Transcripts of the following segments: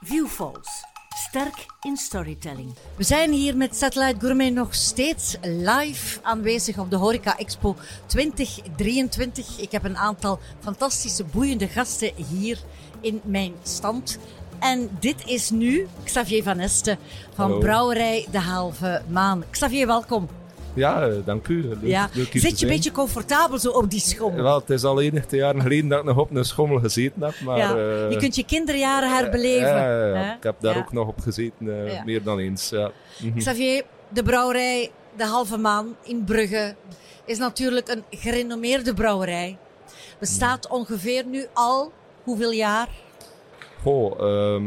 Viewfalls. Sterk in storytelling. We zijn hier met Satellite Gourmet nog steeds live aanwezig op de Horeca Expo 2023. Ik heb een aantal fantastische, boeiende gasten hier in mijn stand. En dit is nu Xavier Van Esten van Hallo. Brouwerij De Halve Maan. Xavier, welkom. Ja, eh, dank u. Leuk, Ja. leuk hier te Zit je zijn. een beetje comfortabel zo op die schommel? Wel, het is al enige jaren geleden dat ik nog op een schommel gezeten heb, maar... ja. eh, je kunt je kinderjaren herbeleven. ja, ja, ja. hè? Ik heb daar ook nog op gezeten, eh, meer dan eens. Ja. Mhm. Xavier, de brouwerij De Halve Maan in Brugge is natuurlijk een gerenommeerde brouwerij. Bestaat ongeveer nu al hoeveel jaar? Goh, ehm,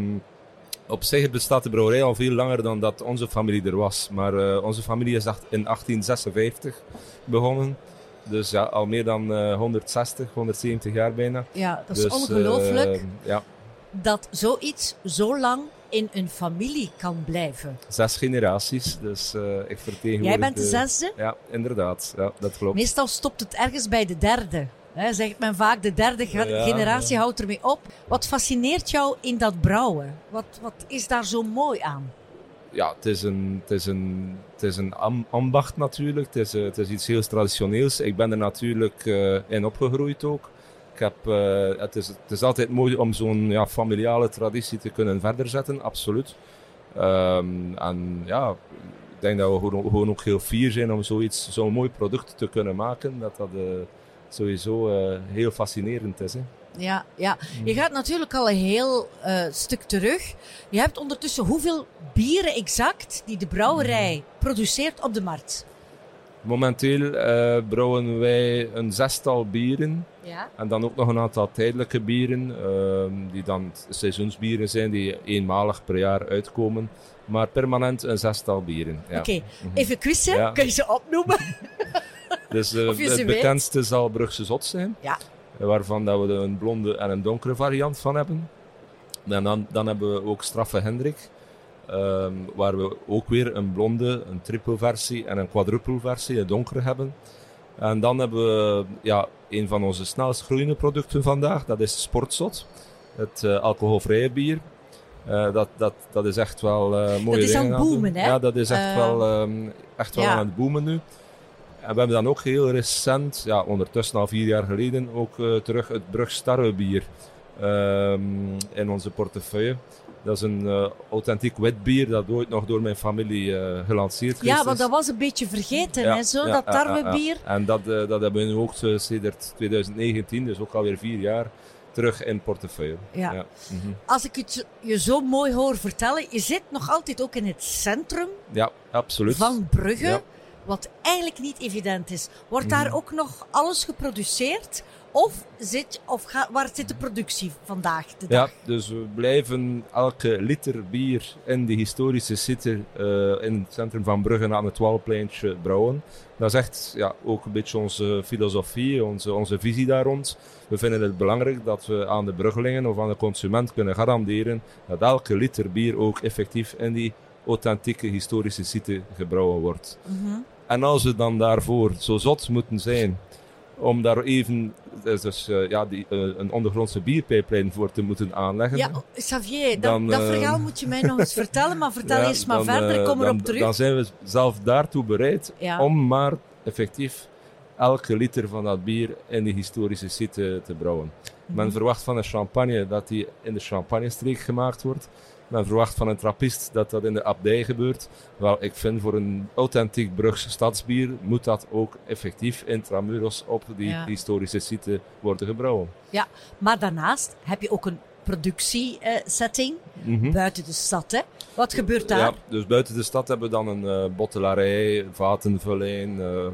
op zich bestaat de brouwerij al veel langer dan dat onze familie er was. Maar eh, onze familie is in 1856 begonnen. Dus ja, al meer dan eh, 160, 170 jaar bijna. Ja, dat is Dus, ongelooflijk eh, ja, dat zoiets zo lang in een familie kan blijven. zes generaties. Dus eh, ik vertegenwoordig... Jij bent de zesde. Ja, inderdaad. Ja, dat klopt. Meestal stopt het ergens bij de derde. Hè, zegt men vaak, de derde Ja, generatie ja. houdt ermee op. Wat fascineert jou in dat brouwen? Wat, wat is daar zo mooi aan? ja, het is een, het is een, het is een am- ambacht natuurlijk. Het is, eh, het is iets heel traditioneels. Ik ben er natuurlijk eh, in opgegroeid ook. Ik heb, eh, het, is, het is altijd mooi om zo'n ja, familiale traditie te kunnen verder zetten, absoluut. Ehm, en ja, ik denk dat we gewoon, ook heel fier zijn om zoiets, zo'n mooi product te kunnen maken. Dat dat sowieso eh, heel fascinerend is. Hè. Ja, ja. Je gaat natuurlijk al een heel eh, stuk terug. Je hebt ondertussen hoeveel bieren exact die de brouwerij produceert op de markt? Momenteel eh, brouwen wij een zestal bieren. Ja. En dan ook nog een aantal tijdelijke bieren, ehm, die dan seizoensbieren zijn, die eenmalig per jaar uitkomen. Maar permanent een zestal bieren. Ja. Oké, even quizzen. Ja. Kun je ze opnoemen? Dus het weet. bekendste zal Brugse Zot zijn, Ja. waarvan dat we een blonde en een donkere variant van hebben. En dan, dan hebben we ook Straffe Hendrik, ehm, waar we ook weer een blonde, een triple versie en een quadruple versie, een donkere hebben. En dan hebben we ja, een van onze snelst groeiende producten vandaag, dat is Sportzot, het eh, alcoholvrije bier. Eh, dat, dat, dat is echt wel eh mooie Dat is aan het boomen, hè? Ja, dat is echt wel, ehm, echt wel ja. aan het boomen nu. En we hebben dan ook heel recent, ja, ondertussen al vier jaar geleden, ook eh, terug het Brug Starrebier ehm in onze portefeuille. Dat is een eh, authentiek wit bier dat ooit nog door mijn familie eh, gelanceerd Ja, is. want dat was een beetje vergeten, Ja, hè, zo, ja, dat ja, ja, tarwebier. ja. En dat, dat hebben we nu ook sinds 2019, dus ook alweer vier jaar, terug in portefeuille. Ja. Mhm. Als ik het je zo mooi hoor vertellen, je zit nog altijd ook in het centrum ja absoluut. van Brugge, Ja. Wat eigenlijk niet evident is. Wordt daar Mhm. ook nog alles geproduceerd? Of, zit, of ga, waar zit de productie vandaag de Ja, dag? dus we blijven elke liter bier in de historische site eh, in het centrum van Brugge aan het Walpleintje brouwen. Dat is echt ja, ook een beetje onze filosofie, onze, onze visie daar rond. We vinden het belangrijk dat we aan de Bruggelingen of aan de consument kunnen garanderen dat elke liter bier ook effectief in die authentieke historische site gebrouwen wordt. Mhm. En als we dan daarvoor zo zot moeten zijn om daar even dus, dus, eh, ja, die, eh, een ondergrondse bierpijplijn voor te moeten aanleggen. Ja, Xavier, dat, Dan, dat eh, verhaal moet je mij nog eens vertellen, maar vertel Ja, eerst maar dan, verder, eh, ik kom dan, erop terug. Dan zijn we zelf daartoe bereid Ja. om maar effectief elke liter van dat bier in die historische site te brouwen. Mhm. Men verwacht van een champagne dat die in de champagnestreek gemaakt wordt. Men verwacht van een trappist dat dat in de abdij gebeurt. Wel, ik vind voor een authentiek Brugse stadsbier moet dat ook effectief intramuros op die Ja. historische site worden gebrouwen. Ja, maar daarnaast heb je ook een productiesetting Mhm. buiten de stad. Hè? Wat gebeurt daar? Ja, dus buiten de stad hebben we dan een eh bottelarij, vatenvulling, eh,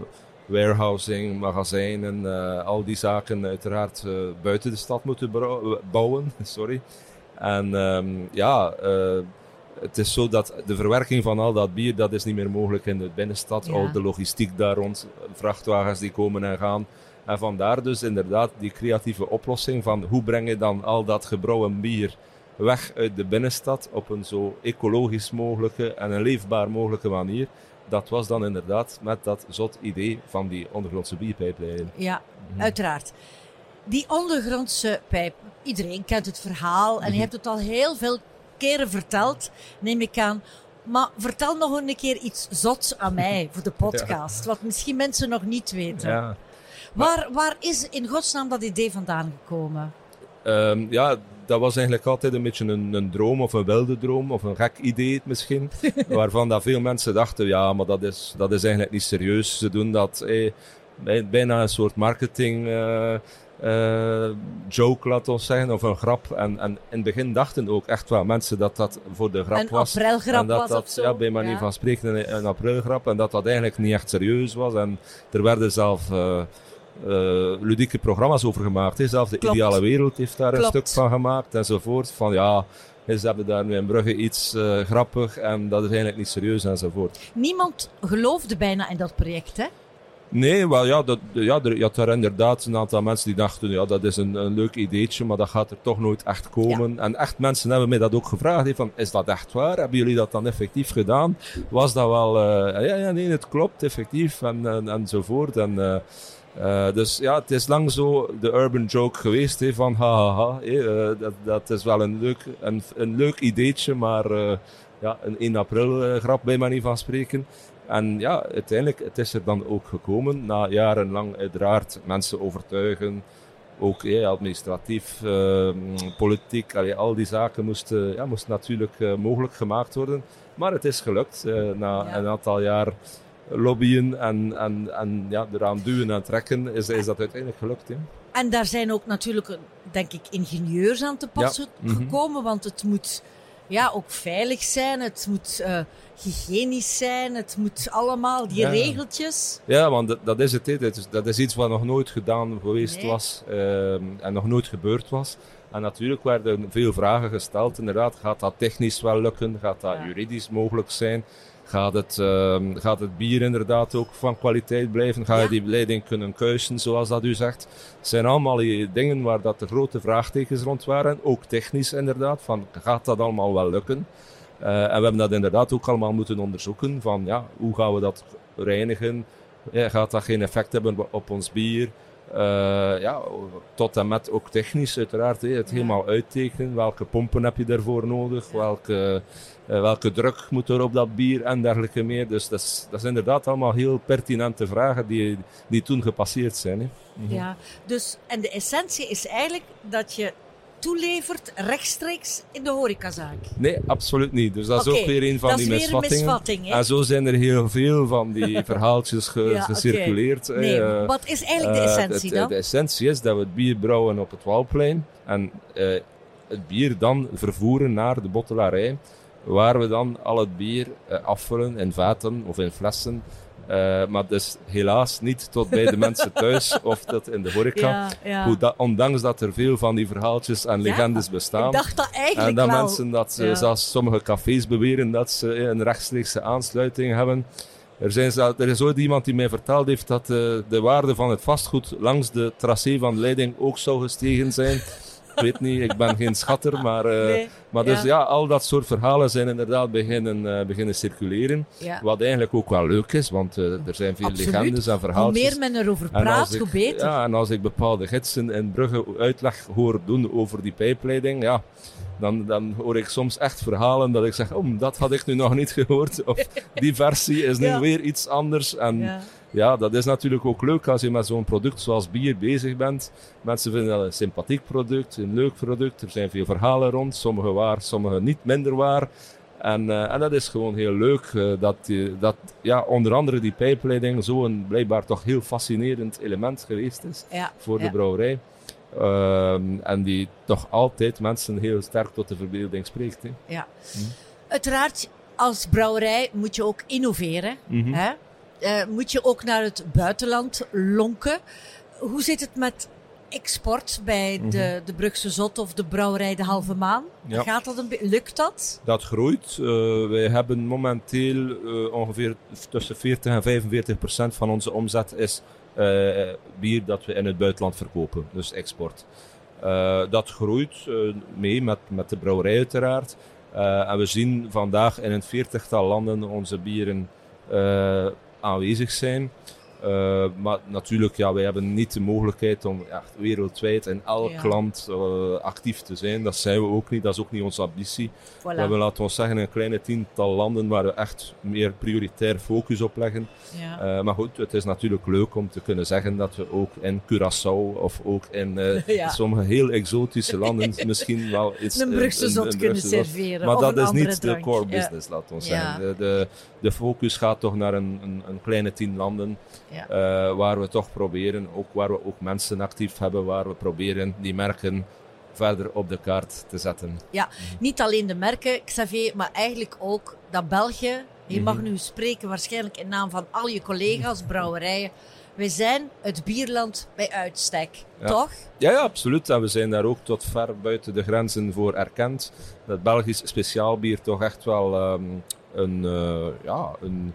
warehousing, magazijnen, eh, al die zaken uiteraard buiten de stad moeten bouwen. Sorry. En ehm, ja, eh, het is zo dat de verwerking van al dat bier, dat is niet meer mogelijk in de binnenstad. Ja. Al de logistiek daar rond, vrachtwagens die komen en gaan. En vandaar dus inderdaad die creatieve oplossing van hoe breng je dan al dat gebrouwen bier weg uit de binnenstad op een zo ecologisch mogelijke en een leefbaar mogelijke manier. Dat was dan inderdaad met dat zot idee van die ondergrondse bierpijplijn. Ja, Mhm. uiteraard. Die ondergrondse pijp, iedereen kent het verhaal en je Mhm. hebt het al heel veel keren verteld, neem ik aan. Maar vertel nog een keer iets zots aan mij voor de podcast, wat misschien mensen nog niet weten. Ja. Waar, waar is in godsnaam dat idee vandaan gekomen? Ehm, ja, dat was eigenlijk altijd een beetje een, een droom of een wilde droom of een gek idee misschien. waarvan dat veel mensen dachten, ja, maar dat is, dat is eigenlijk niet serieus. Ze doen dat eh, bij- bijna een soort marketing eh, joke, laat ons zeggen, of een grap. En, en in het begin dachten ook echt wel mensen dat dat voor de grap Een was. aprilgrap en dat was dat, of zo. Ja, bij manier Ja. van spreken een, een aprilgrap. En dat dat eigenlijk niet echt serieus was. En er werden zelf eh, eh, ludieke programma's over gemaakt. Hè. Zelfs de Klopt. ideale wereld heeft daar een stuk van gemaakt enzovoort. Van ja, ze hebben daar nu in Brugge iets eh, grappig en dat is eigenlijk niet serieus enzovoort. Niemand geloofde bijna in dat project, hè? Nee, wel ja, dat, ja, er, je had daar inderdaad een aantal mensen die dachten, ja, dat is een, een leuk ideetje, maar dat gaat er toch nooit echt komen. En echt mensen hebben mij dat ook gevraagd, van, is dat echt waar? Hebben jullie dat dan effectief gedaan? Was dat wel, eh, ja, ja, nee, het klopt, effectief, en, en, enzovoort. En, eh, dus ja, het is lang zo de urban joke geweest, hè, van hahaha, ha, ha, eh, dat, dat is wel een leuk, een, een leuk ideetje, maar ja, een 1 april grap bij manier van spreken. En ja, uiteindelijk, het is er dan ook gekomen. Na jarenlang uiteraard mensen overtuigen. Ook eh, administratief, eh, politiek, allee, al die zaken moesten, ja, moesten natuurlijk eh, mogelijk gemaakt worden. Maar het is gelukt. eh, na Ja. een aantal jaar lobbyen en, en, en ja, eraan duwen en trekken, is, is dat uiteindelijk gelukt. Hè. En daar zijn ook natuurlijk, eh, denk ik, ingenieurs aan te pas Ja. ge- gekomen, want het moet ja, ook veilig zijn, het moet eh, hygiënisch zijn, het moet allemaal, die Ja. regeltjes. Ja, want dat, dat is het. hè. Dat is, dat is iets wat nog nooit gedaan geweest Nee. was ehm, en nog nooit gebeurd was. En natuurlijk werden veel vragen gesteld. Inderdaad, gaat dat technisch wel lukken? Gaat dat Ja. juridisch mogelijk zijn? Gaat het, ehm, gaat het bier inderdaad ook van kwaliteit blijven? Ga je die leiding kunnen kuisen, zoals dat u zegt? Het zijn allemaal die dingen waar dat de grote vraagtekens rond waren. Ook technisch inderdaad. Van, gaat dat allemaal wel lukken? Eh, en we hebben dat inderdaad ook allemaal moeten onderzoeken. Van ja, hoe gaan we dat reinigen? Ja, gaat dat geen effect hebben op ons bier? Eh, ja, tot en met ook technisch uiteraard. het Ja. helemaal uittekenen. Welke pompen heb je daarvoor nodig? Welke, eh, welke druk moet er op dat bier en dergelijke meer. Dus dat is, dat is inderdaad allemaal heel pertinente vragen die, die toen gepasseerd zijn. Hè. Ja, dus, en de essentie is eigenlijk dat je toelevert rechtstreeks in de horecazaak. Nee, absoluut niet. Dus dat is ook weer een van die misvattingen. misvatting? En zo zijn er heel veel van die verhaaltjes ge- Ja, oké. gecirculeerd. Nee, Eh, wat is eigenlijk de Eh, essentie dan? De essentie is dat we het bier brouwen op het Walplein en eh, het bier dan vervoeren naar de bottelarij, waar we dan al het bier afvullen in vaten of in flessen. Eh, maar dus helaas niet tot bij de mensen thuis of tot in de horeca. Ja, ja. Hoe dat, ondanks dat er veel van die verhaaltjes en legendes bestaan. Ik dacht dat eigenlijk En dat wel. mensen, dat ze, zelfs sommige cafés beweren dat ze eh, een rechtstreekse aansluiting hebben. Er, zijn, er is ooit iemand die mij verteld heeft dat eh, de waarde van het vastgoed langs de tracé van leiding ook zou gestegen zijn. Ik weet niet, ik ben geen schatter, maar, eh, Nee, maar dus ja. ja. al dat soort verhalen zijn inderdaad beginnen, eh, beginnen circuleren. Ja. Wat eigenlijk ook wel leuk is, want eh, er zijn veel Absoluut. legendes en Hoe verhaaltjes. meer men erover praat, ik- hoe beter. Ja, en als ik bepaalde gidsen in Brugge uitleg hoor doen over die pijpleiding, ja, dan, dan hoor ik soms echt verhalen dat ik zeg, oh, dat had ik nu nog niet gehoord. Of die versie is nu Ja. weer iets anders. En Ja. Ja, dat is natuurlijk ook leuk als je met zo'n product zoals bier bezig bent. Mensen vinden dat een sympathiek product, een leuk product. Er zijn veel verhalen rond, sommige waar, sommige niet minder waar. En, eh, en dat is gewoon heel leuk. eh, dat, die- dat ja, onder andere die pijpleiding zo'n blijkbaar toch heel fascinerend element geweest is Ja. voor ja. de brouwerij. Ehm, en die toch altijd mensen heel sterk tot de verbeelding spreekt. Hè. Ja. Hm. Uiteraard, als brouwerij moet je ook innoveren. Mhm. Hè? Eh, moet je ook naar het buitenland lonken. Hoe zit het met export bij de, de Brugse Zot of de brouwerij De Halve Maan? Mhm. Ja. Gaat dat een Lukt dat? Dat groeit. Eh, wij hebben momenteel eh, ongeveer tussen 40 en 45 procent van onze omzet is bier dat we in het buitenland verkopen, dus export. Dat groeit mee met, met de brouwerij uiteraard. En we zien vandaag in een veertigtal landen onze bieren aanwezig zijn. Uh, maar natuurlijk, ja, wij hebben niet de mogelijkheid om echt wereldwijd in elk Ja. land uh, actief te zijn. Dat zijn we ook niet, dat is ook niet onze ambitie. Voilà. We hebben, laten we zeggen, een kleine tiental landen waar we echt meer prioritair focus op leggen. Ja. Uh, maar goed, het is natuurlijk leuk om te kunnen zeggen dat we ook in Curaçao of ook in Ja. sommige heel exotische landen misschien wel iets... een Brugse zot een kunnen Brugse zot. serveren. Maar dat is niet de core business, laten we zeggen. De, de, de focus gaat toch naar een, een, een kleine tien landen, Ja. eh, waar we toch proberen, ook waar we ook mensen actief hebben, waar we proberen die merken verder op de kaart te zetten. Niet alleen de merken, Xavier, maar eigenlijk ook dat België. Je mag Mhm. nu spreken waarschijnlijk in naam van al je collega's, brouwerijen. Wij zijn het bierland bij uitstek, Ja. toch? Ja, ja, absoluut. En we zijn daar ook tot ver buiten de grenzen voor erkend. Dat Belgisch speciaalbier toch echt wel ehm, een, eh, ja, een,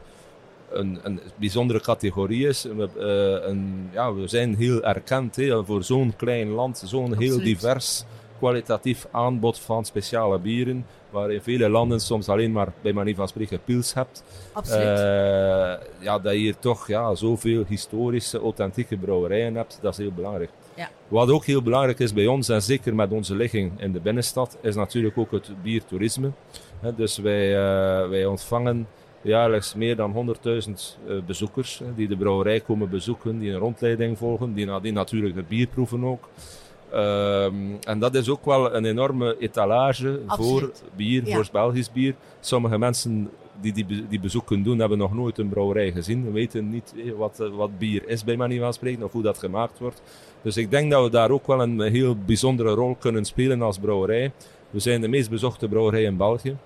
een, een bijzondere categorie is. We, eh, een, ja, we zijn heel erkend hè, voor zo'n klein land, zo'n heel divers kwalitatief aanbod van speciale bieren. Waar in vele landen soms alleen maar, bij manier van spreken, pils hebt. Absoluut. Eh, ja, dat je hier toch ja, zoveel historische, authentieke brouwerijen hebt, dat is heel belangrijk. Ja. Wat ook heel belangrijk is bij ons, en zeker met onze ligging in de binnenstad, is natuurlijk ook het biertoerisme. Dus wij, eh, wij ontvangen jaarlijks meer dan 100.000 eh, bezoekers hè, die de brouwerij komen bezoeken, die een rondleiding volgen, die nadien natuurlijk het bier proeven ook. Ehm, en dat is ook wel een enorme etalage voor bier, Ja. voor Belgisch bier. Sommige mensen die die, die bezoeken doen, hebben nog nooit een brouwerij gezien. We weten niet eh, wat, eh, wat bier is, bij manier van spreken, of hoe dat gemaakt wordt. Dus ik denk dat we daar ook wel een heel bijzondere rol kunnen spelen als brouwerij. We zijn de meest bezochte brouwerij in België.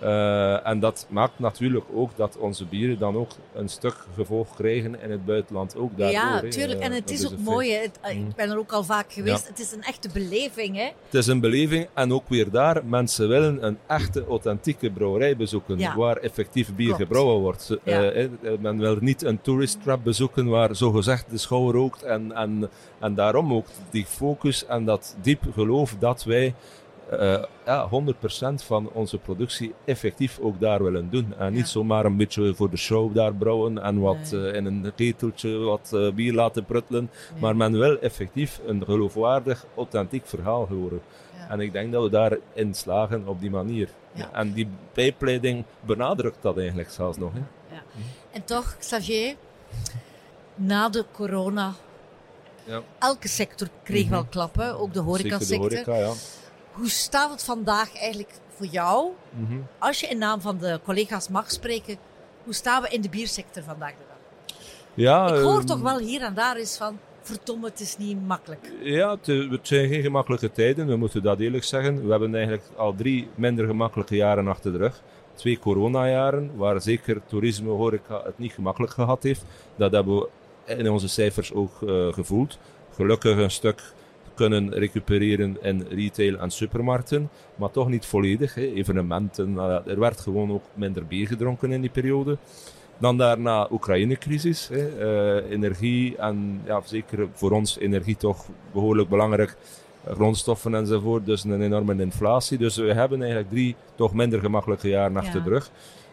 Eh, en dat maakt natuurlijk ook dat onze bieren dan ook een stuk gevolg krijgen in het buitenland ook daardoor. ja, tuurlijk. En het is ook mooi. Eh, Mm. Ik ben er ook al vaak geweest. Het is een echte beleving. Hè. Het is een beleving en ook weer daar, mensen willen een echte, authentieke brouwerij bezoeken, Ja. waar effectief bier Klopt. gebrouwen wordt. Ja. eh, men wil niet een tourist trap bezoeken waar zogezegd de schouw rookt en, en, en daarom ook die focus en dat diep geloof dat wij eh, ja, 100% van onze productie effectief ook daar willen doen. En niet Ja. zomaar een beetje voor de show daar brouwen en wat Nee. eh, in een keteltje wat eh, bier laten pruttelen. Maar men wil effectief een geloofwaardig, authentiek verhaal horen. Ja. En ik denk dat we daarin slagen op die manier. En die pijpleiding benadrukt dat eigenlijk zelfs nog. Hè. En toch, Xavier, na de corona, Ja. elke sector kreeg Mhm. wel klappen, ook de Zeker de horecasector. horeca, ja. Hoe staat het vandaag eigenlijk voor jou, Mhm. als je in naam van de collega's mag spreken, hoe staan we in de biersector vandaag de dag? ja Ik hoor ehm, toch wel hier en daar eens van, verdomme, het is niet makkelijk. Ja, het, het zijn geen gemakkelijke tijden, we moeten dat eerlijk zeggen. We hebben eigenlijk al drie minder gemakkelijke jaren achter de rug. Twee coronajaren, waar zeker toerisme, horeca het niet gemakkelijk gehad heeft. Dat hebben we in onze cijfers ook eh, gevoeld. Gelukkig een stuk kunnen recupereren in retail en supermarkten, maar toch niet volledig. Hè. Evenementen, nou er werd gewoon ook minder bier gedronken in die periode. Dan daarna Oekraïne-crisis, hè, eh, energie en ja, zeker voor ons energie toch behoorlijk belangrijk, grondstoffen enzovoort, dus een enorme inflatie. Dus we hebben eigenlijk drie toch minder gemakkelijke jaren achter de rug.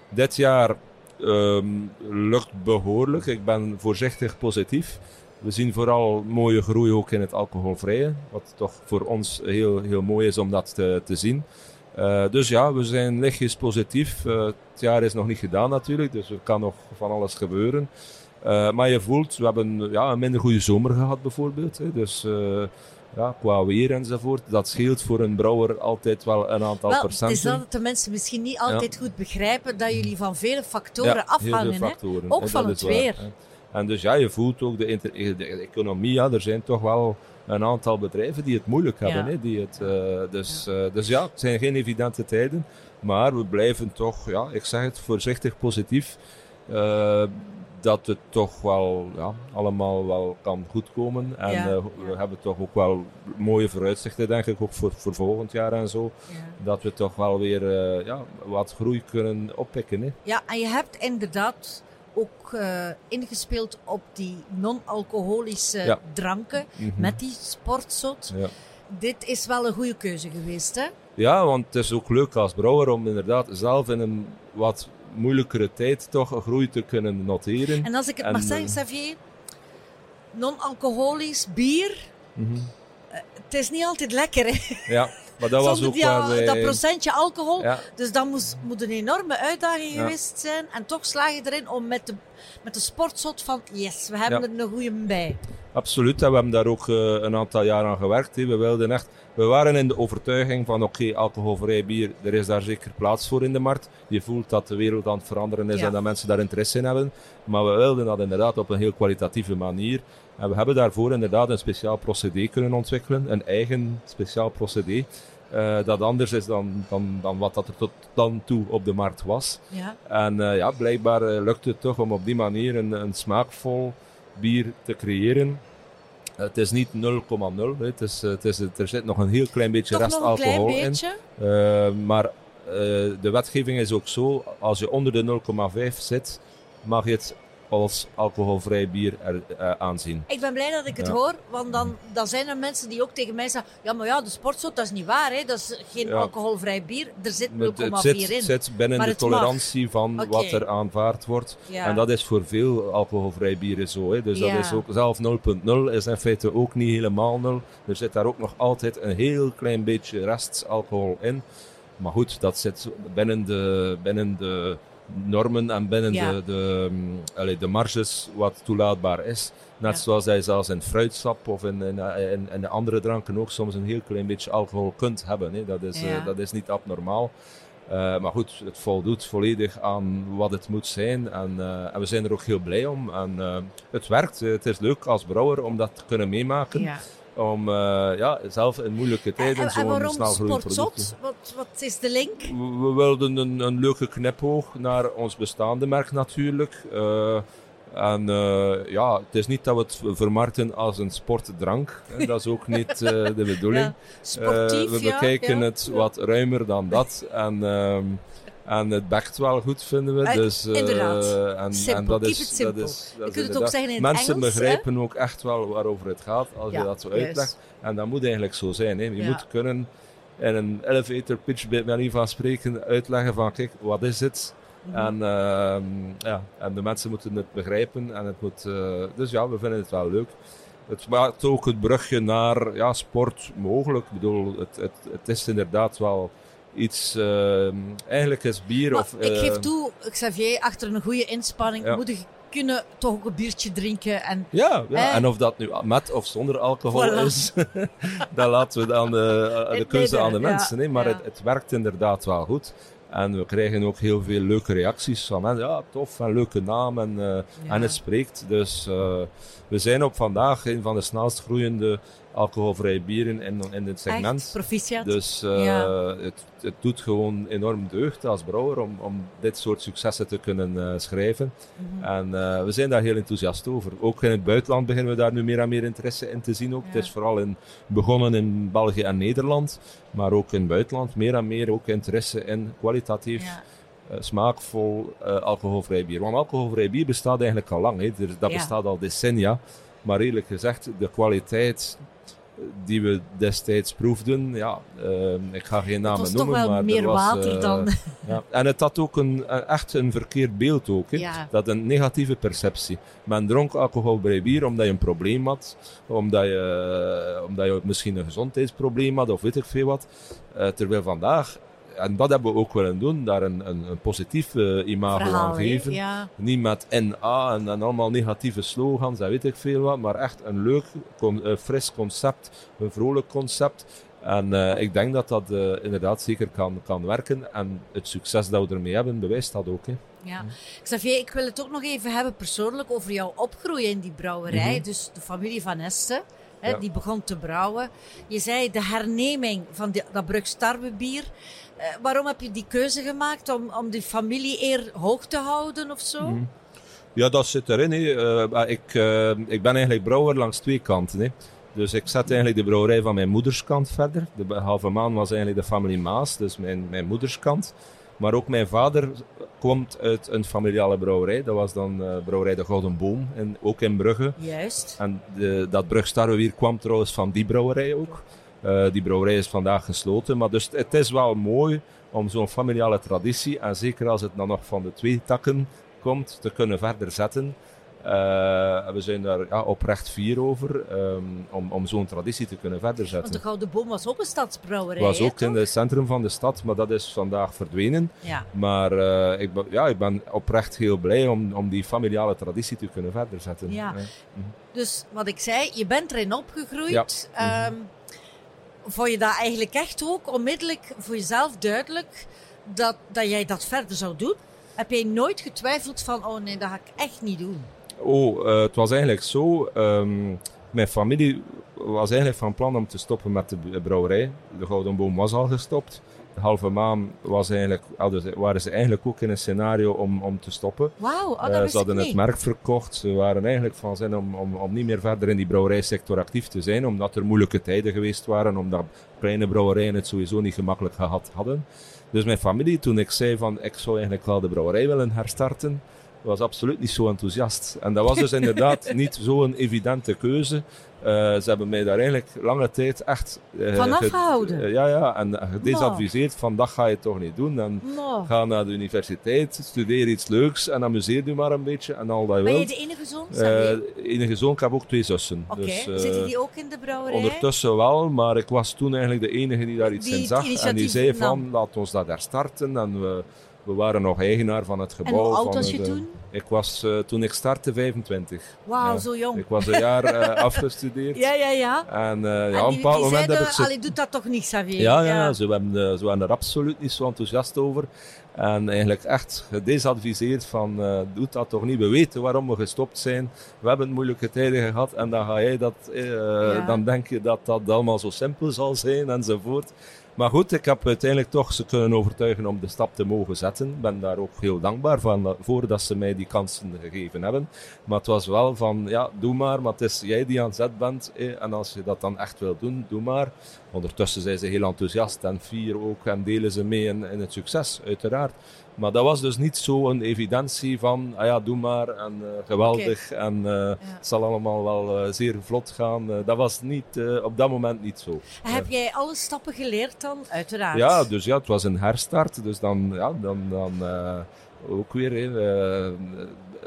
Dit jaar ehm, lukt behoorlijk, ik ben voorzichtig positief. We zien vooral mooie groei ook in het alcoholvrije, wat toch voor ons heel, heel mooi is om dat te, te zien. Eh, dus ja, we zijn lichtjes positief. Eh, het jaar is nog niet gedaan natuurlijk, dus er kan nog van alles gebeuren. Eh, maar je voelt, we hebben ja, een minder goede zomer gehad bijvoorbeeld. Hè. Dus ja, qua weer enzovoort, dat scheelt voor een brouwer altijd wel een aantal Wel, het procenten. is dat de mensen misschien niet altijd goed begrijpen dat jullie van vele factoren Ja, veel afhangen. Hè? factoren, Ook hè, van dat het waar, weer. hè. En dus ja, je voelt ook de, economie, ja, er zijn toch wel een aantal bedrijven die het moeilijk hebben. Ja. Hè, die het, eh, dus, ja. dus ja, het zijn geen evidente tijden, maar we blijven toch, ja, ik zeg het voorzichtig positief, eh, dat het toch wel ja, allemaal wel kan goedkomen. En Ja, eh, we ja. hebben toch ook wel mooie vooruitzichten, denk ik, ook voor, voor volgend jaar en zo. Dat we toch wel weer eh, ja, wat groei kunnen oppikken. Hè. Ja, en je hebt inderdaad ook eh, ingespeeld op die non-alcoholische Ja. dranken Mhm. met die sportzot. Ja. Dit is wel een goede keuze geweest, hè? Ja, want het is ook leuk als brouwer om inderdaad zelf in een wat moeilijkere tijd toch een groei te kunnen noteren. En als ik het En, mag zeggen, eh, Xavier, non-alcoholisch bier, Mhm. het is niet altijd lekker. Hè? Ja, maar dat was ook waar dat procentje alcohol. Ja, Dus dat moest, moet een enorme uitdaging geweest zijn. En toch slaag je erin om met de, met de sportzot van, yes, we hebben Ja. er een goede bij. absoluut. En we hebben daar ook eh, een aantal jaar aan gewerkt. We wilden echt... We waren in de overtuiging van, oké, alcoholvrij bier, er is daar zeker plaats voor in de markt. Je voelt dat de wereld aan het veranderen is Ja. en dat mensen daar interesse in hebben. Maar we wilden dat inderdaad op een heel kwalitatieve manier. En we hebben daarvoor inderdaad een speciaal procedé kunnen ontwikkelen. Een eigen speciaal procedé. Eh, dat anders is dan, dan, dan wat dat er tot dan toe op de markt was. Ja. En eh, ja, blijkbaar eh, lukt het toch om op die manier een, een smaakvol bier te creëren. Het is niet 0,0. hè. Het is, het is, er zit nog een heel klein beetje rest alcohol in. beetje. Maar de wetgeving is ook zo, als je onder de 0,5 zit, mag je het als alcoholvrij bier er, eh, aanzien. Ik ben blij dat ik het Ja. hoor, want dan, dan zijn er mensen die ook tegen mij zeggen: Ja, maar ja, de sportzot, dat is niet waar, hè? dat is geen Ja. alcoholvrij bier. Er zit 0,4 Het, het zit, in. zit binnen Maar de mag. tolerantie van wat er aanvaard wordt. Ja. En dat is voor veel alcoholvrij bieren zo. Hè. Dus dat is ook, zelf 0.0 is in feite ook niet helemaal 0. Er zit daar ook nog altijd een heel klein beetje restalcohol in. Maar goed, dat zit binnen de, binnen de normen en binnen Ja. de, de, mm, allee, de marges wat toelaatbaar is. Net Ja. zoals je zelfs in fruitsap of in, in, in, in de andere dranken ook soms een heel klein beetje alcohol kunt hebben. Hè. Dat, is, eh, dat is niet abnormaal. Eh, maar goed, het voldoet volledig aan wat het moet zijn. En, eh, en we zijn er ook heel blij om. En het werkt. Het is leuk als brouwer om dat te kunnen meemaken. Om eh, ja, zelf in moeilijke En, tijden en zo'n snel groeiend product sportzot? Wat, wat is de link? we, we wilden een, een leuke knipoog naar ons bestaande merk natuurlijk. Eh, en eh, ja, het is niet dat we het vermarkten als een sportdrank. hè. Dat is ook niet de bedoeling. Ja. Sportief, we bekijken ja. het wat ruimer dan dat. En, ehm, en het bekt wel goed, vinden we. Eh, Dus, eh, inderdaad. en, en dat Keep is, it simple. Dat is, dat Je kunt het ook zeggen in Mensen Engels, hè? begrijpen ook echt wel waarover het gaat als Ja, je dat zo juist. uitlegt. En dat moet eigenlijk zo zijn. Hè. Je Ja. moet kunnen in een elevator pitch, bij manier van spreken, uitleggen van kijk, wat is het? Mhm. En, ehm, ja, en de mensen moeten het begrijpen. En het moet, eh, dus ja, we vinden het wel leuk. Het maakt ook het brugje naar ja, sport mogelijk. Ik bedoel, het, het, het is inderdaad wel iets... ehm, eigenlijk is bier Maar of... ik geef eh, toe, Xavier, achter een goede inspanning Ja. moet je kunnen toch ook een biertje drinken. En Ja, ja. Eh. en of dat nu met of zonder alcohol Voilà. is, dat laten we aan de, aan de Het keuze aan de mensen. ja, hè. Maar het, het werkt inderdaad wel goed. En we krijgen ook heel veel leuke reacties van mensen. Ja, tof, en leuke naam. En, eh, en het spreekt. Dus eh, we zijn op vandaag een van de snelst groeiende alcoholvrije bieren in, in dit segment. echt, proficiat. Dus eh, Ja. het, het doet gewoon enorm deugd als brouwer om, om dit soort successen te kunnen eh, schrijven. Mhm. En eh, we zijn daar heel enthousiast over. Ook in het buitenland beginnen we daar nu meer en meer interesse in te zien. Ook. Ja. Het is vooral in, begonnen in België en Nederland, maar ook in het buitenland meer en meer ook interesse in kwalitatief, Ja. smaakvol, alcoholvrij bier. Want alcoholvrij bier bestaat eigenlijk al lang. Hè. Dat bestaat al decennia. Maar eerlijk gezegd, de kwaliteit die we destijds proefden, ja, eh, ik ga geen Het namen was toch noemen, wel maar meer er was, water eh, dan... ja. En het had ook een, een- echt een verkeerd beeld ook. Ja. Dat een negatieve perceptie. Men dronk alcoholvrij bier omdat je een probleem had, omdat je, omdat je misschien een gezondheidsprobleem had of weet ik veel wat. Eh, terwijl vandaag, en dat hebben we ook willen doen, daar een, een, een positief eh, imago verhaal, aan geven. Ja. Niet met NA en, en allemaal negatieve slogans en weet ik veel wat, maar echt een leuk, con- eh, fris concept, een vrolijk concept. En eh, ik denk dat dat inderdaad zeker kan, kan werken. En het succes dat we ermee hebben, bewijst dat ook. Hè. Ja. Xavier, ik wil het ook nog even hebben persoonlijk over jouw opgroeien in die brouwerij. Mhm. Dus de familie Van Este, hè, Ja. die begon te brouwen. Je zei de herneming van die, dat Brugstarwebier. Eh, waarom heb je die keuze gemaakt om, om die familie eer hoog te houden of zo? Mhm. Ja, dat zit erin. Eh, maar ik, eh, ik ben eigenlijk brouwer langs twee kanten. Hè. Dus ik zet eigenlijk de brouwerij van mijn moederskant verder. De halve maan was eigenlijk de familie Maas, dus mijn, mijn moederskant. Maar ook mijn vader komt uit een familiale brouwerij. Dat was dan brouwerij De Gouden Boom, in, ook in Brugge. Juist. En de, dat Brugstarwewier kwam trouwens van die brouwerij ook. Uh, die brouwerij is vandaag gesloten. Maar dus het is wel mooi om zo'n familiale traditie, en zeker als het dan nog van de twee takken komt, te kunnen verder zetten. Uh, we zijn daar ja, oprecht fier over um, om, om zo'n traditie te kunnen verder zetten. Want de Gouden Boom was ook een stadsbrouwerij. was ook in het centrum van de stad, maar dat is vandaag verdwenen. Ja. Maar uh, ik, ben, ja, ik ben oprecht heel blij om, om die familiale traditie te kunnen verder zetten. Ja. ja. Dus wat ik zei, je bent erin opgegroeid. Ja. Um, vond je dat eigenlijk echt ook onmiddellijk voor jezelf duidelijk dat, dat jij dat verder zou doen? Heb jij nooit getwijfeld van, oh nee, dat ga ik echt niet doen? Oh, uh, het was eigenlijk zo. Um, mijn familie was eigenlijk van plan om te stoppen met de brouwerij. De Gouden Boom was al gestopt. Halve maan was eigenlijk, waren ze eigenlijk ook in een scenario om, om te stoppen. Wauw, oh, uh, Ze hadden het merk verkocht. Ze waren eigenlijk van zin om, om, om niet meer verder in die brouwerijsector actief te zijn. Omdat er moeilijke tijden geweest waren. Omdat kleine brouwerijen het sowieso niet gemakkelijk gehad hadden. Dus mijn familie, toen ik zei van ik zou eigenlijk wel de brouwerij willen herstarten was absoluut niet zo enthousiast. En dat was dus inderdaad niet zo'n evidente keuze. Uh, ze hebben mij daar eigenlijk lange tijd echt... Uh, Van afgehouden? Uh, ja, ja. En gedesadviseerd no. van dat ga je toch niet doen. En no. ga naar de universiteit, studeer iets leuks en amuseer je maar een beetje en al dat je Ben wilt. je de enige zoon? Uh, enige zoon, ik heb ook twee zussen. Oké, okay. dus, zitten die ook in de brouwerij? Ondertussen wel, maar ik was toen eigenlijk de enige die daar iets die in zag. En die zei van, laat ons dat herstarten en we... We waren nog eigenaar van het gebouw. En hoe oud was je het, toen? Ik was uh, toen ik startte 25. Wauw, ja. zo jong. Ik was een jaar uh, afgestudeerd. Ja, ja, ja. En, uh, ja, en op een bepaald moment zeiden, heb ik ze... Allee, doet dat toch niet, Xavier? Ja, ja, ja. Ze, waren er absoluut niet zo enthousiast over. En eigenlijk echt gedesadviseerd van, uh, doe dat toch niet. We weten waarom we gestopt zijn. We hebben moeilijke tijden gehad en dan ga jij dat, uh, Ja. dan denk je dat dat allemaal zo simpel zal zijn enzovoort. Maar goed, ik heb uiteindelijk toch ze kunnen overtuigen om de stap te mogen zetten. Ik ben daar ook heel dankbaar van, voor dat ze mij die kansen gegeven hebben. Maar het was wel van, ja, doe maar, maar het is jij die aan zet bent. Eh, en als je dat dan echt wil doen, doe maar. Ondertussen zijn ze heel enthousiast en fier ook en delen ze mee in, in het succes, uiteraard. Maar dat was dus niet zo'n evidentie van, ah ja, doe maar en uh, geweldig okay. en uh, ja. het zal allemaal wel uh, zeer vlot gaan. dat was niet, op dat moment niet zo. Heb jij alle stappen geleerd dan? Uiteraard. Ja, dus ja, het was een herstart. Dus dan, ja, dan, dan ook weer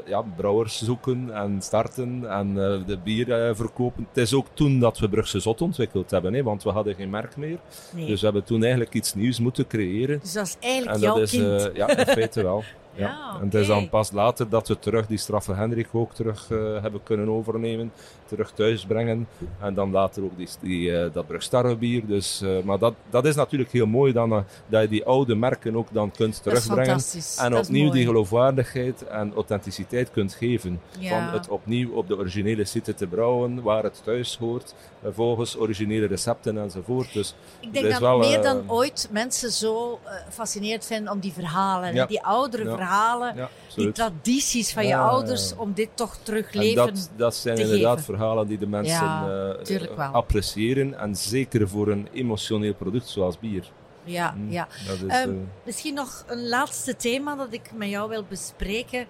ja, brouwers zoeken en starten en uh, de bier uh, verkopen. Het is ook toen dat we Brugse Zot ontwikkeld hebben, hè, want we hadden geen merk meer. Nee. Dus we hebben toen eigenlijk iets nieuws moeten creëren. Dus dat is eigenlijk en jouw dat is, kind. uh, ja, in feite wel. Ja, ja. En het is dan pas later dat we terug die straffe Hendrik ook terug uh, hebben kunnen overnemen, terug thuis brengen. En dan later ook die, die, uh, dat Brugstarrebier. Dus, uh, maar dat, dat is natuurlijk heel mooi dan, dat je die oude merken ook dan kunt terugbrengen. En dat opnieuw die geloofwaardigheid en authenticiteit kunt geven. Ja. Van het opnieuw op de originele site te brouwen, waar het thuis hoort, volgens originele recepten enzovoort. Dus Ik denk dat wel, meer dan ooit mensen zo fascinerend vinden om die verhalen, Ja. die oudere Ja. verhalen, die tradities van je ouders, om dit toch terug En leven. dat, dat zijn te inderdaad geven. verhalen die de mensen Ja, eh, appreciëren. En zeker voor een emotioneel product zoals bier. Ja, Mm, ja. Dat is, eh, Misschien nog een laatste thema dat ik met jou wil bespreken.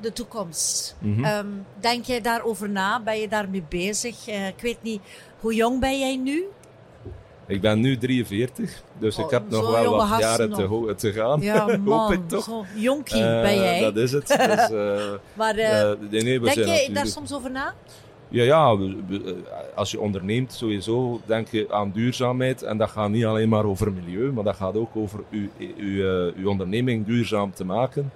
De toekomst. mhm. Ehm, denk jij daarover na? Ben je daarmee bezig? Eh, ik weet niet, hoe jong ben jij nu? ik ben nu 43, dus Oh, ik heb nog wel wat jaren te, te gaan. Ja, Hoop man. ik toch. Jonkie ben jij. Dat is het. Dus, maar nee, denk natuurlijk- daar soms over na? Ja, ja we- als je onderneemt, sowieso denk je aan duurzaamheid. En dat gaat niet alleen maar over milieu, maar dat gaat ook over uw, uw, eh, uw onderneming duurzaam te maken.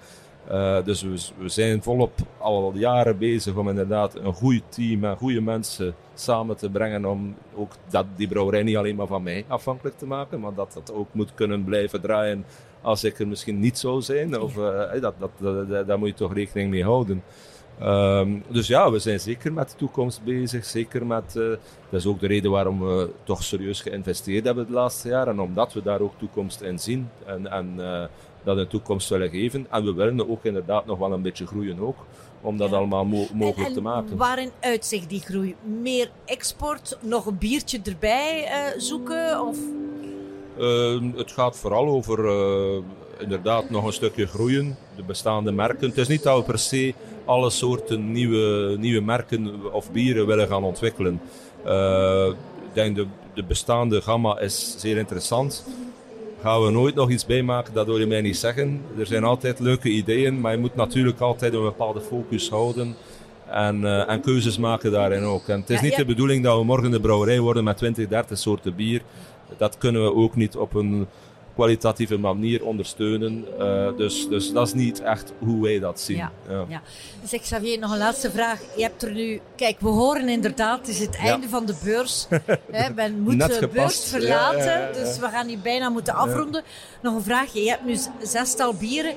Eh, dus we, we zijn volop al jaren bezig om inderdaad een goed team en goede mensen samen te brengen. Om ook dat, die brouwerij niet alleen maar van mij afhankelijk te maken, maar dat dat ook moet kunnen blijven draaien als ik er misschien niet zou zijn. Of, eh, dat, dat, dat, dat- daar moet je toch rekening mee houden. Ehm, dus ja, we zijn zeker met de toekomst bezig. Zeker met, eh, dat is ook de reden waarom we toch serieus geïnvesteerd hebben het laatste jaar. En omdat we daar ook toekomst in zien en, en eh, dat een toekomst willen geven. En we willen ook inderdaad nog wel een beetje groeien ook. Om dat Ja. allemaal mo- mogelijk en, en te maken. waarin uitzicht die groei? Meer export, nog een biertje erbij eh, zoeken? Of... Ehm, het gaat vooral over inderdaad nog een stukje groeien. De bestaande merken. Het is niet dat we per se alle soorten nieuwe, nieuwe merken of bieren willen gaan ontwikkelen. Eh, ik denk de, de bestaande gamma is zeer interessant. Gaan we nooit nog iets bijmaken, dat hoor je mij niet zeggen. Er zijn altijd leuke ideeën, maar je moet natuurlijk altijd een bepaalde focus houden. En, uh, en keuzes maken daarin ook. En het is Ja, niet ja. de bedoeling dat we morgen de brouwerij worden met 20, 30 soorten bier. Dat kunnen we ook niet op een kwalitatieve manier ondersteunen. Uh, dus, dus dat is niet echt hoe wij dat zien. Ja. Ja. Ja. Zeg Xavier, nog een laatste vraag. Je hebt er nu... Kijk, we horen inderdaad, het is het einde van de beurs. Hè, men moet Net de gepast. beurs verlaten, Ja, dus we gaan hier bijna moeten afronden. Nog een vraagje. Je hebt nu zestal bieren.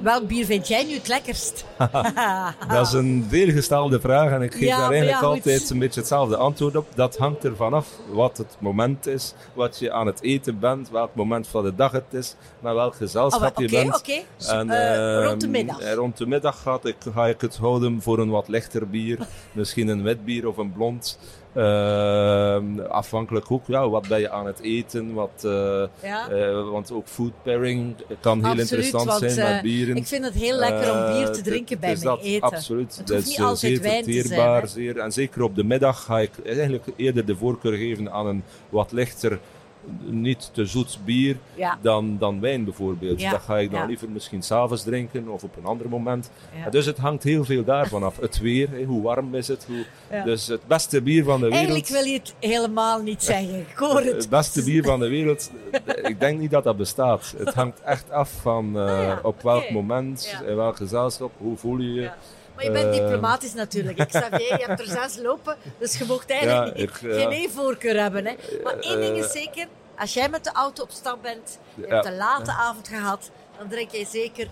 Welk bier vind jij nu het lekkerst? Dat is een veelgestelde vraag en ik geef Ja, daar maar eigenlijk ja, altijd een beetje hetzelfde antwoord op. Dat hangt ervan af wat het moment is, wat je aan het eten bent, welk moment van de dag het is, met welk Oh, gezelschap Oké, je bent. oké. En, Eh, rond de ehm, middag. eh, rond de middag ga ik, ga ik het houden voor een wat lichter bier. Misschien een wit bier of een blond. Ehm, afhankelijk ook, ja, wat ben je aan het eten? Wat, eh, Ja. eh, want ook food pairing kan heel Absoluut, interessant want, zijn eh, met bieren. Ik vind het heel lekker om bier te Eh, drinken bij mijn dat, eten. Absoluut. Het dat is niet eh, altijd zeer wijn te zijn, zeer, en zeker op de middag ga ik eigenlijk eerder de voorkeur geven aan een wat lichter, niet te zoet bier Ja. dan, dan wijn bijvoorbeeld. Ja, Dat ga ik dan ja. liever misschien s'avonds drinken of op een ander moment. Dus het hangt heel veel daarvan af. Het weer, hoe warm is het. Hoe. Dus het beste bier van de wereld. Eigenlijk wil je het helemaal niet zeggen. Ik hoor het. Het beste bier van de wereld, ik denk niet dat dat bestaat. Het hangt echt af van eh, Ah ja, op welk moment, in welk gezelschap, hoe voel je je. Maar je bent Eh, diplomatisch natuurlijk. Ik Xavier, je hebt er zes lopen, dus je mocht eigenlijk Ja, ik, geen één-voorkeur hebben. Hè. Maar één ding is Eh, zeker, als jij met de auto op stap bent, je hebt een late avond gehad, dan drink jij zeker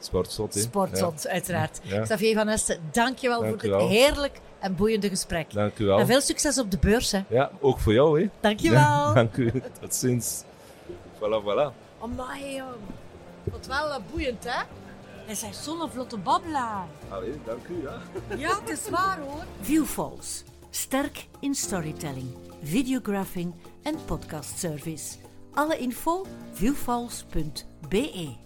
Sportzot, sportzot, uiteraard. Ja. Xavier van Esten, dankjewel Dank voor dit wel. heerlijk en boeiende gesprek. Dank u wel. En veel succes op de beurs. Hè. Ja, ook voor jou, hè. Dankjewel. Ja, dank u. Tot ziens. Voilà, voilà. Amai, joh. Wat wel eh, boeiend, hè? Hij is zo'n vlotte babbelaar. Allee, dank u, ja. Ja, het is waar, hoor. Viewfalls. Sterk in storytelling, videographing en podcastservice. Alle info viewfalls.be